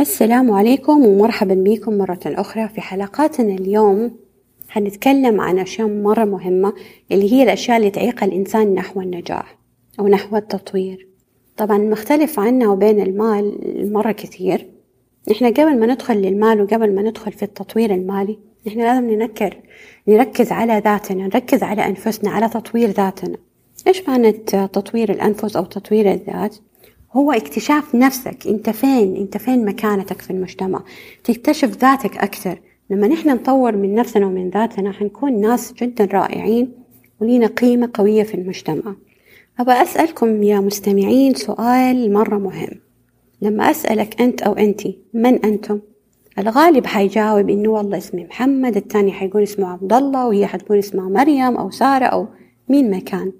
السلام عليكم ومرحبا بكم مرة أخرى في حلقاتنا اليوم. حنتكلم عن أشياء مرة مهمة اللي هي الأشياء اللي تعيق الإنسان نحو النجاح أو نحو التطوير. طبعا المختلف عنها وبين المال مرة كثير. نحن قبل ما ندخل للمال وقبل ما ندخل في التطوير المالي نحن لازم ننكر نركز على ذاتنا نركز على أنفسنا على تطوير ذاتنا. إيش معنى تطوير الأنفس أو تطوير الذات؟ هو اكتشاف نفسك. انت فين؟ انت فين مكانتك في المجتمع؟ تكتشف ذاتك أكثر. لما نحن نطور من نفسنا ومن ذاتنا حنكون ناس جدا رائعين ولينا قيمة قوية في المجتمع. أبغى أسألكم يا مستمعين سؤال مرة مهم. لما أسألك أنت أو أنتي من أنتم؟ الغالب حيجاوب إنه والله اسمي محمد الثاني حيقول اسمه عبد الله وهي حتقول اسمها مريم أو سارة أو مين ما كان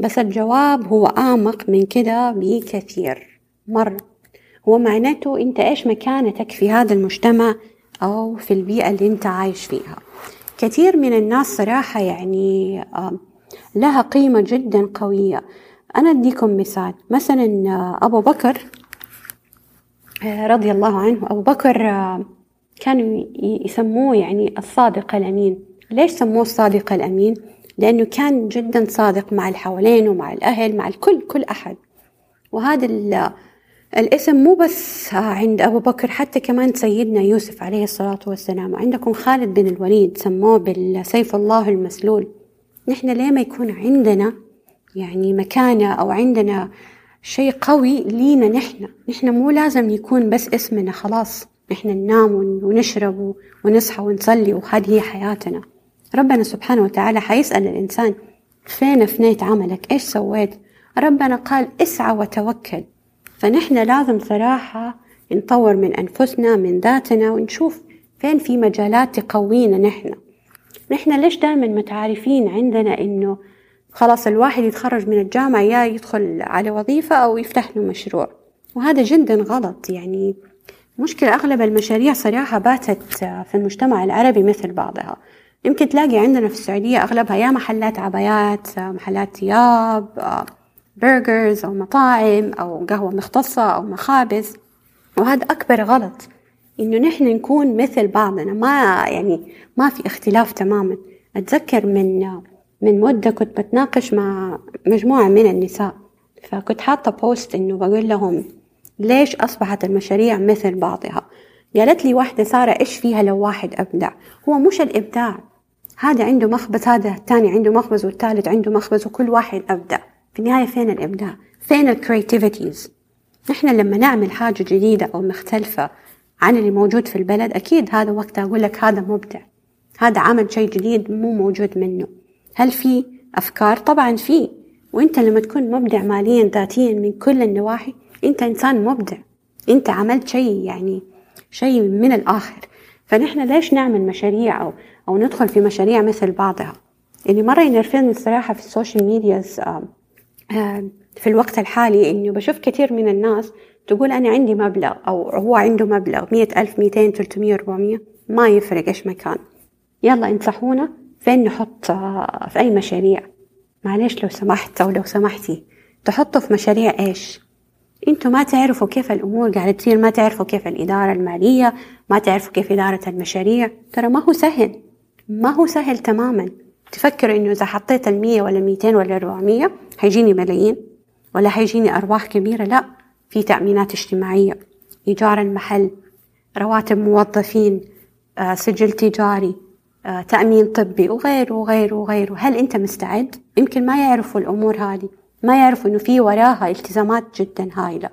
بس الجواب هو أعمق من كده بكثير. مرة هو معناته أنت إيش مكانتك في هذا المجتمع أو في البيئة اللي أنت عايش فيها. كثير من الناس صراحة يعني لها قيمة جدا قوية. أنا أديكم مثال. مثلا أبو بكر رضي الله عنه. أبو بكر كانوا يسموه يعني الصادق الأمين. ليش سموه الصادق الأمين؟ لأنه كان جدا صادق مع الحوالين ومع الأهل مع الكل كل أحد. وهذا الاسم مو بس عند أبو بكر حتى كمان سيدنا يوسف عليه الصلاة والسلام. عندكم خالد بن الوليد سموه بالسيف الله المسلول. نحن ليه ما يكون عندنا يعني مكانة أو عندنا شيء قوي لينا نحن؟ نحن مو لازم يكون بس اسمنا خلاص. نحن ننام ونشرب ونصحى ونصلي وهذه هي حياتنا. ربنا سبحانه وتعالى حيسأل الإنسان فين أفنيت عملك؟ إيش سويت؟ ربنا قال اسعى وتوكل. فنحن لازم صراحة نطور من أنفسنا من ذاتنا ونشوف فين في مجالات تقوينا نحن. نحن ليش دائما متعارفين عندنا إنه خلاص الواحد يتخرج من الجامعة يا يدخل على وظيفة أو يفتح له مشروع؟ وهذا جدا غلط. يعني مشكلة أغلب المشاريع صراحة باتت في المجتمع العربي مثل بعضها. يمكن تلاقي عندنا في السعودية أغلبها يا محلات عبايات محلات ثياب برجرز أو مطاعم أو قهوة مختصة أو مخابز. وهذا أكبر غلط إنه نحن نكون مثل بعضنا. ما يعني ما في اختلاف تماما. أتذكر من من مدة كنت بتناقش مع مجموعة من النساء. فكنت حاطة post إنه بقول لهم ليش أصبحت المشاريع مثل بعضها؟ قالت لي واحدة سارة إيش فيها لو واحد أبدع؟ هو مش الإبداع. هذا عنده مخبز هذا الثاني عنده مخبز والثالث عنده مخبز وكل واحد أبدع في النهاية فين الإبداع؟ فين ال creativity نحن لما نعمل حاجة جديدة أو مختلفة عن اللي موجود في البلد أكيد هذا وقتها أقول لك هذا مبدع. هذا عمل شيء جديد مو موجود منه. هل في أفكار؟ طبعا في. وأنت لما تكون مبدع ماليا ذاتيا من كل النواحي أنت إنسان مبدع. أنت عملت شيء يعني شيء من الآخر. فنحن ليش نعمل مشاريع أو, أو ندخل في مشاريع مثل بعضها. اللي مرة ينرفزني الصراحة في ال social media في الوقت الحالي إنه بشوف كثير من الناس تقول أنا عندي مبلغ أو هو عنده مبلغ مية ألف ميتين تلتمية أربعمية ما يفرق إيش مكان. يلا انصحونا فين نحط في أي مشاريع؟ معلش لو سمحت أو لو سمحتي. تحطوا في مشاريع إيش؟ إنتوا ما تعرفوا كيف الأمور قاعدة تصير ما تعرفوا كيف الإدارة المالية ما تعرفوا كيف إدارة المشاريع. ترى ما هو سهل. ما هو سهل تماما. تفكروا إنه إذا حطيت المية ولا ميتين ولا أربعمية حيجيني ملايين. ولا حيجيني ارباح كبيرة لا. في تأمينات اجتماعية. إيجار المحل رواتب موظفين آه، سجل تجاري آه، تأمين طبي وغيره وغيره وغيره. هل أنت مستعد؟ يمكن ما يعرفوا الأمور هذه. ما يعرفوا إنه في وراها التزامات جدا هائلة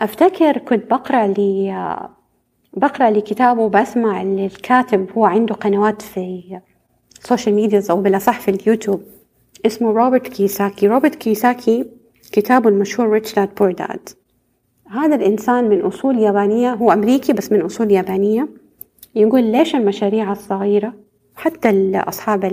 أفتكر كنت بقرأ لي بقرأ لكتاب وبسمع الكاتب هو عنده قنوات في ال social media أو بالأصح في اليوتيوب. اسمه روبرت كيوساكي روبرت كيوساكي كتابه المشهور Rich Dad Poor Dad هذا الإنسان من أصول يابانية هو أمريكي بس من أصول يابانية. يقول ليش المشاريع الصغيرة حتى أصحاب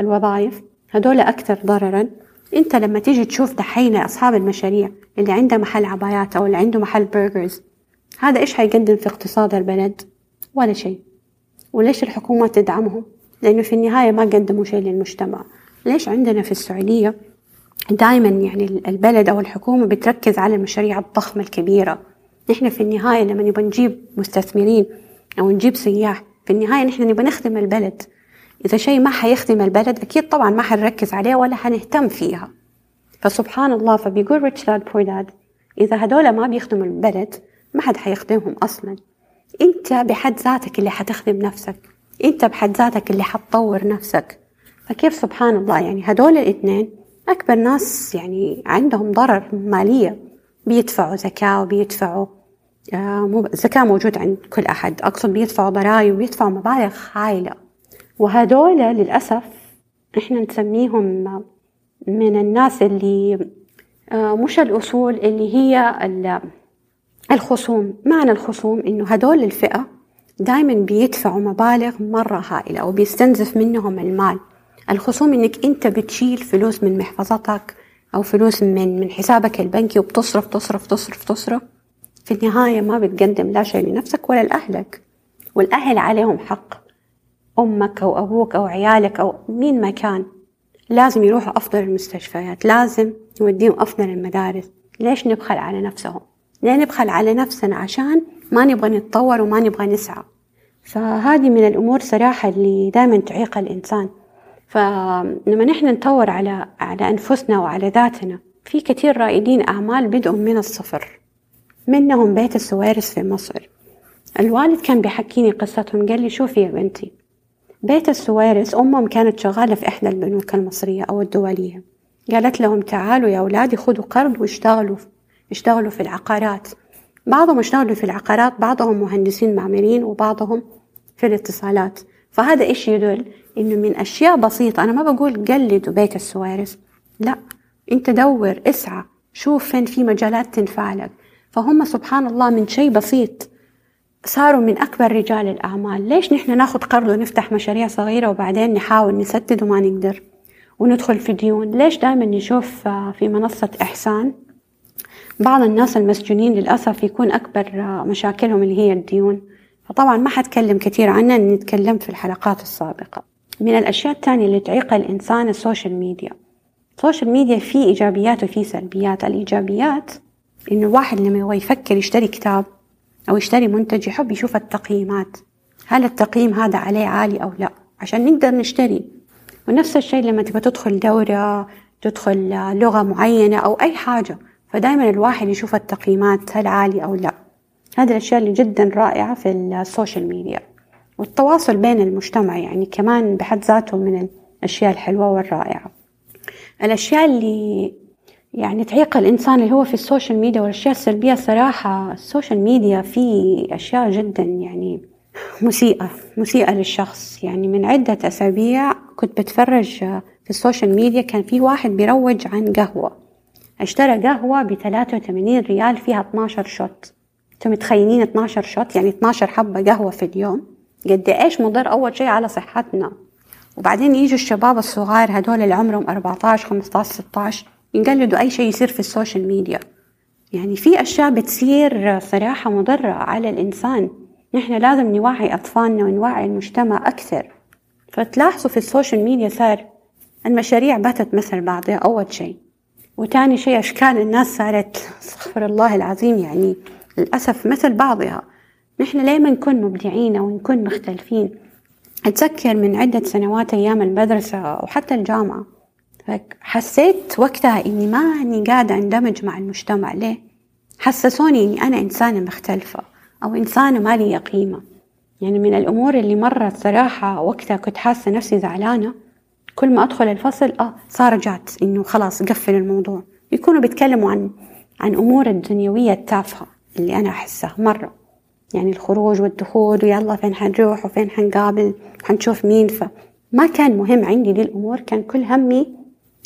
الوظائف هدول أكثر ضررا؟ أنت لما تيجي تشوف دحين أصحاب المشاريع اللي عنده محل عبايات أو اللي عنده محل burgers هذا إيش حيقدم في اقتصاد البلد؟ ولا شيء. وليش الحكومة تدعمهم؟ لأنه في النهاية ما قدموا شيء للمجتمع. ليش عندنا في السعودية دائما يعني البلد أو الحكومة بتركز على المشاريع الضخمة الكبيرة؟ نحن في النهاية لما نبغى نجيب مستثمرين أو نجيب سياح في النهاية نحن نبغى نخدم البلد. إذا شيء ما حيخدم البلد أكيد طبعا ما حنركز عليه ولا حنهتم فيها. فسبحان الله فبيقول ريتش داد بور داد إذا هدول ما بيخدموا البلد ما حد حيخدمهم أصلا. أنت بحد ذاتك اللي حتخدم نفسك. أنت بحد ذاتك اللي حتطور نفسك. فكيف سبحان الله؟ يعني هدول الاثنين أكبر ناس يعني عندهم ضرر مالية. بيدفعوا زكاة وبيدفعوا آه زكاة موجود عند كل أحد. أقصد بيدفعوا ضرائب وبيدفعوا مبالغ هائلة وهدول للأسف إحنا نسميهم من الناس اللي آه مش الأصول اللي هي الخصوم. معنى الخصوم إنه هدول الفئة دائما بيدفعوا مبالغ مرة هائلة وبيستنزف منهم المال. الخصوم إنك أنت بتشيل فلوس من محفظتك أو فلوس من من حسابك البنكي وبتصرف تصرف تصرف تصرف. في النهاية ما بتقدم لا شيء لنفسك ولا لأهلك. والأهل عليهم حق. أمك أو أبوك أو عيالك أو مين ما كان. لازم يروحوا أفضل المستشفيات. لازم نوديهم أفضل المدارس. ليش نبخل على نفسهم؟ ليه نبخل على نفسنا عشان ما نبغى نتطور وما نبغى نسعى. فهذه من الأمور صراحة اللي دائما تعيق الإنسان. فلما نحن نطور على على أنفسنا وعلى ذاتنا في كثير رائدين أعمال بدأوا من الصفر. منهم بيت السويرس في مصر. الوالد كان بيحكيني قصتهم قال لي شوفي يا بنتي بيت السويرس أمهم كانت شغالة في إحدى البنوك المصرية أو الدولية. قالت لهم تعالوا يا أولادي خذوا قرض واشتغلوا. اشتغلوا في العقارات. بعضهم اشتغلوا في العقارات بعضهم مهندسين معماريين وبعضهم في الاتصالات. فهذا إيش يدل؟ إنه من أشياء بسيطة أنا ما بقول قلدوا بيت السويرس لا أنت دور اسعى شوف فين في مجالات تنفع لك. فهم سبحان الله من شيء بسيط. صاروا من أكبر رجال الأعمال. ليش نحن ناخذ قرض ونفتح مشاريع صغيرة وبعدين نحاول نسدد وما نقدر؟ وندخل في ديون. ليش دائما نشوف في منصة إحسان؟ بعض الناس المسجونين للأسف يكون أكبر مشاكلهم اللي هي الديون. فطبعا ما حتكلم كثير عنها إني تكلمت في الحلقات السابقة. من الأشياء الثانية اللي تعيق الإنسان ال social media. ال social media فيه إيجابيات وفيه سلبيات. الإيجابيات إنه الواحد لما يبغى يفكر يشتري كتاب أو يشتري منتج يحب يشوف التقييمات. هل التقييم هذا عليه عالي أو لا؟ عشان نقدر نشتري. ونفس الشيء لما تبغى تدخل دورة تدخل لغة معينة أو أي حاجة. فدائما الواحد يشوف التقييمات هل عالي أو لا. هذه الأشياء اللي جدا رائعة في ال social media. والتواصل بين المجتمع يعني كمان بحد ذاته من الأشياء الحلوة والرائعة. الأشياء اللي يعني تعيق الإنسان اللي هو في ال social media والأشياء السلبية صراحة ال social media فيه أشياء جدا يعني مسيئة مسيئة للشخص. يعني من عدة أسابيع كنت بتفرج في ال social media كان في واحد بيروج عن قهوة. اشترى قهوة بثلاثة وثمانين ريال فيها 12 shot. أنتم متخيلين 12 shot؟ يعني 12 حبة قهوة في اليوم؟ قد إيش مضر أول شيء على صحتنا؟ وبعدين يجوا الشباب الصغار هدول اللي عمرهم 14 15 16 يقلدوا أي شيء يصير في ال social media. يعني في أشياء بتصير صراحة مضرة على الإنسان. نحن لازم نوعي أطفالنا ونوعي المجتمع أكثر. فتلاحظوا في ال social media صار المشاريع باتت مثل بعضها أول شيء. وتاني شيء أشكال الناس صارت استغفر الله العظيم يعني للأسف مثل بعضها. نحن ليه ما نكون مبدعين أو نكون مختلفين؟ أتذكر من عدة سنوات أيام المدرسة وحتى الجامعة. حسيت وقتها إني ما أني قاعدة أندمج مع المجتمع. ليه؟ حسسوني إني أنا إنسانة مختلفة أو إنسانة ما لي قيمة. يعني من الأمور اللي مرة صراحة وقتها كنت حاسة نفسي زعلانة. كل ما أدخل الفصل آه صار جات إنه خلاص قفل الموضوع. يكونوا بيتكلموا عن عن أمور الدنيوية التافهة اللي أنا أحسه مرة. يعني الخروج والدخول ويلا فين حنروح وفين حنقابل حنشوف مين. فما كان مهم عندي دي الأمور كان كل همي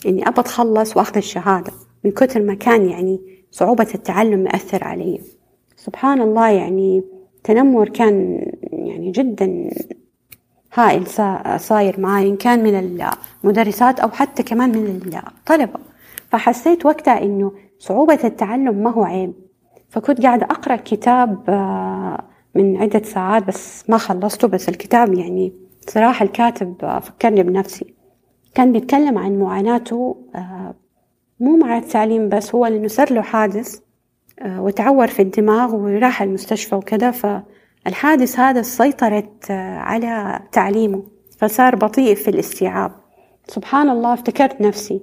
إني أبى أتخلص وأخذ الشهادة. من كثر ما كان يعني صعوبة التعلم مأثر علي. سبحان الله يعني تنمر كان يعني جدا هائل صاير معي إن كان من المدرسات أو حتى كمان من الطلبة. فحسيت وقتها إنه صعوبة التعلم ما هو عيب. فكنت قاعدة أقرأ كتاب آه، من عدة ساعات بس ما خلصته بس الكتاب يعني صراحة الكاتب آه، فكرني بنفسي. كان بيتكلم عن معاناته آه، مو مع التعليم بس هو لأنه صار له حادث وتعور في الدماغ وراح المستشفى وكذا فالحادث هذا سيطرت آه، على تعليمه فصار بطيء في الاستيعاب. سبحان الله افتكرت نفسي.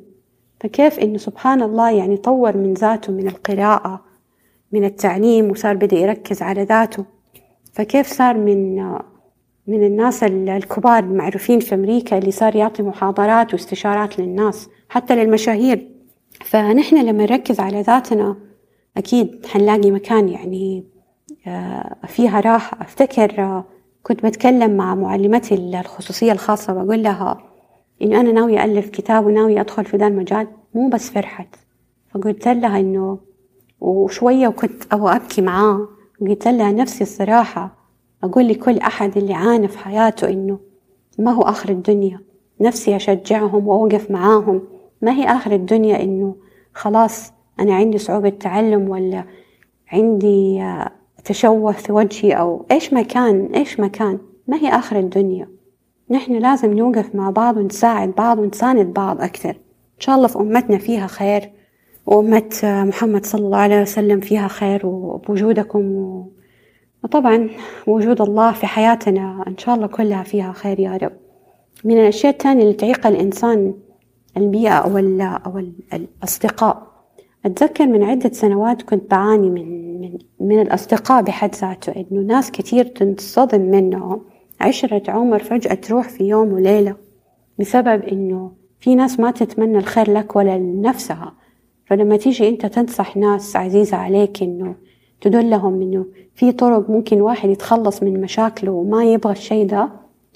فكيف إنه سبحان الله يعني طور من ذاته من القراءة من التعليم وصار بدأ يركز على ذاته. فكيف صار من من الناس الكبار المعروفين في أمريكا اللي صار يعطي محاضرات واستشارات للناس حتى للمشاهير. فنحن لما نركز على ذاتنا أكيد حنلاقي مكان يعني آه، فيها راحة أفتكر آه، كنت بتكلم مع معلمتي الخصوصية الخاصة بقول لها إنه أنا ناوية ألف كتاب وناوية أدخل في ذا المجال مو بس فرحت. فقلت لها إنه وشوية وكنت أبغى أبكي معاه قلت لها نفسي الصراحة أقول لكل أحد اللي عانى في حياته إنه ما هو آخر الدنيا. نفسي أشجعهم وأوقف معاهم. ما هي آخر الدنيا إنه خلاص أنا عندي صعوبة تعلم ولا عندي آه، تشوه في وجهي أو إيش ما كان إيش ما كان. ما هي آخر الدنيا. نحن لازم نوقف مع بعض ونساعد بعض ونساند بعض أكثر. إن شاء الله في أمتنا فيها خير وأمة محمد صلى الله عليه وسلم فيها خير وبوجودكم وطبعا وجود الله في حياتنا إن شاء الله كلها فيها خير يا رب. من الأشياء الثانية اللي تعيق الإنسان البيئة أو أو الأصدقاء. أتذكر من عدة سنوات كنت بعاني من من من الأصدقاء بحد ذاته إنه ناس كتير تنصدم منهم عشرة عمر فجأة تروح في يوم وليلة بسبب إنه في ناس ما تتمنى الخير لك ولا لنفسها. فلما تيجي أنت تنصح ناس عزيزة عليك إنه تدلهم إنه في طرق ممكن واحد يتخلص من مشاكله وما يبغى الشي ده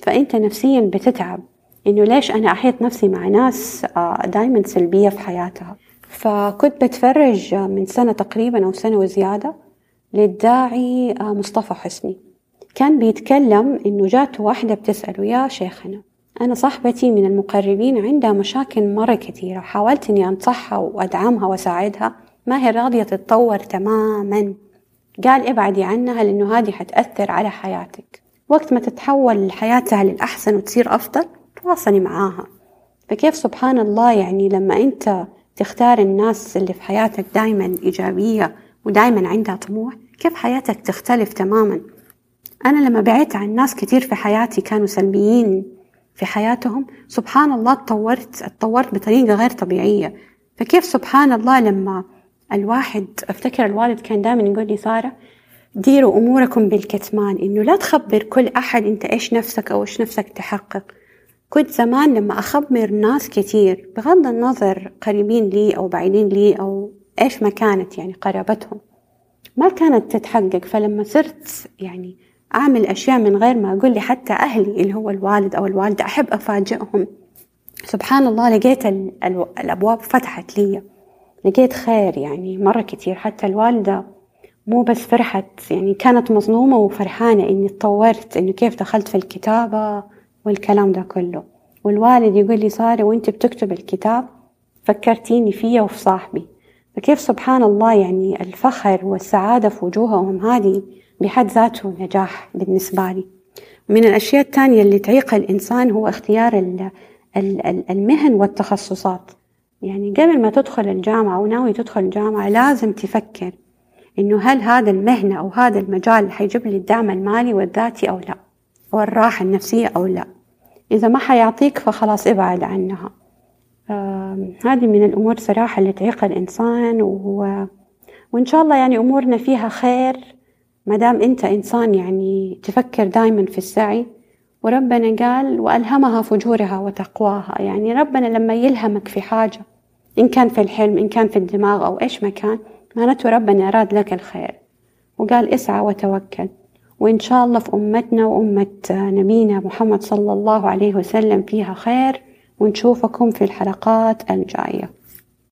فأنت نفسيا بتتعب. إنه ليش أنا أحيط نفسي مع ناس آه، دايما سلبية في حياتها؟ فكنت بتفرج من سنة تقريبا أو سنة وزيادة للداعي آه، مصطفى حسني. كان بيتكلم إنه جاته واحدة بتسأله يا شيخنا أنا صاحبتي من المقربين عندها مشاكل مرة كثيرة حاولت إني أنصحها وأدعمها وأساعدها ما هي راضية تتطور تماما. قال ابعدي عنها لأنه هذه حتأثر على حياتك. وقت ما تتحول حياتها للأحسن وتصير أفضل تواصلي معاها. فكيف سبحان الله يعني لما أنت تختار الناس اللي في حياتك دايما إيجابية ودايما عندها طموح كيف حياتك تختلف تماما؟ أنا لما بعدت عن ناس كتير في حياتي كانوا سلبيين في حياتهم سبحان الله تطورت اتطورت بطريقة غير طبيعية. فكيف سبحان الله لما الواحد أفتكر الوالد كان دائما يقول لي سارة ديروا أموركم بالكتمان إنه لا تخبر كل أحد أنت إيش نفسك أو إيش نفسك تحقق. كنت زمان لما أخبر ناس كتير بغض النظر قريبين لي أو بعيدين لي أو إيش ما كانت يعني قرابتهم ما كانت تتحقق. فلما صرت يعني أعمل أشياء من غير ما أقول لي حتى أهلي اللي هو الوالد أو الوالدة أحب أفاجئهم. سبحان الله لقيت الأبواب فتحت لي. لقيت خير يعني مرة كتير. حتى الوالدة مو بس فرحت يعني كانت مظلومة وفرحانة إني تطورت إنه كيف دخلت في الكتابة. والكلام ده كله. والوالد يقول لي سارة وانت بتكتب الكتاب فكرتيني فيا وفي صاحبي. فكيف سبحان الله يعني الفخر والسعادة في وجوههم هذه بحد ذاته نجاح بالنسبة لي. من الأشياء الثانية اللي تعيق الإنسان هو اختيار المهن والتخصصات. يعني قبل ما تدخل الجامعة أو ناوي تدخل الجامعة لازم تفكر إنه هل هذا المهنة أو هذا المجال حيجيب لي الدعم المالي والذاتي أو لا. أو الراحة النفسية أو لا. إذا ما حيعطيك فخلاص ابعد عنها. هذه من الأمور صراحة اللي تعيق الإنسان و... وإن شاء الله يعني أمورنا فيها خير ما دام أنت إنسان يعني تفكر دايما في السعي. وربنا قال وألهمها فجورها وتقواها. يعني ربنا لما يلهمك في حاجة إن كان في الحلم إن كان في الدماغ أو إيش ما كان معناته ربنا أراد لك الخير. وقال اسعى وتوكل. وإن شاء الله في أمتنا وأمة نبينا محمد صلى الله عليه وسلم فيها خير ونشوفكم في الحلقات الجاية.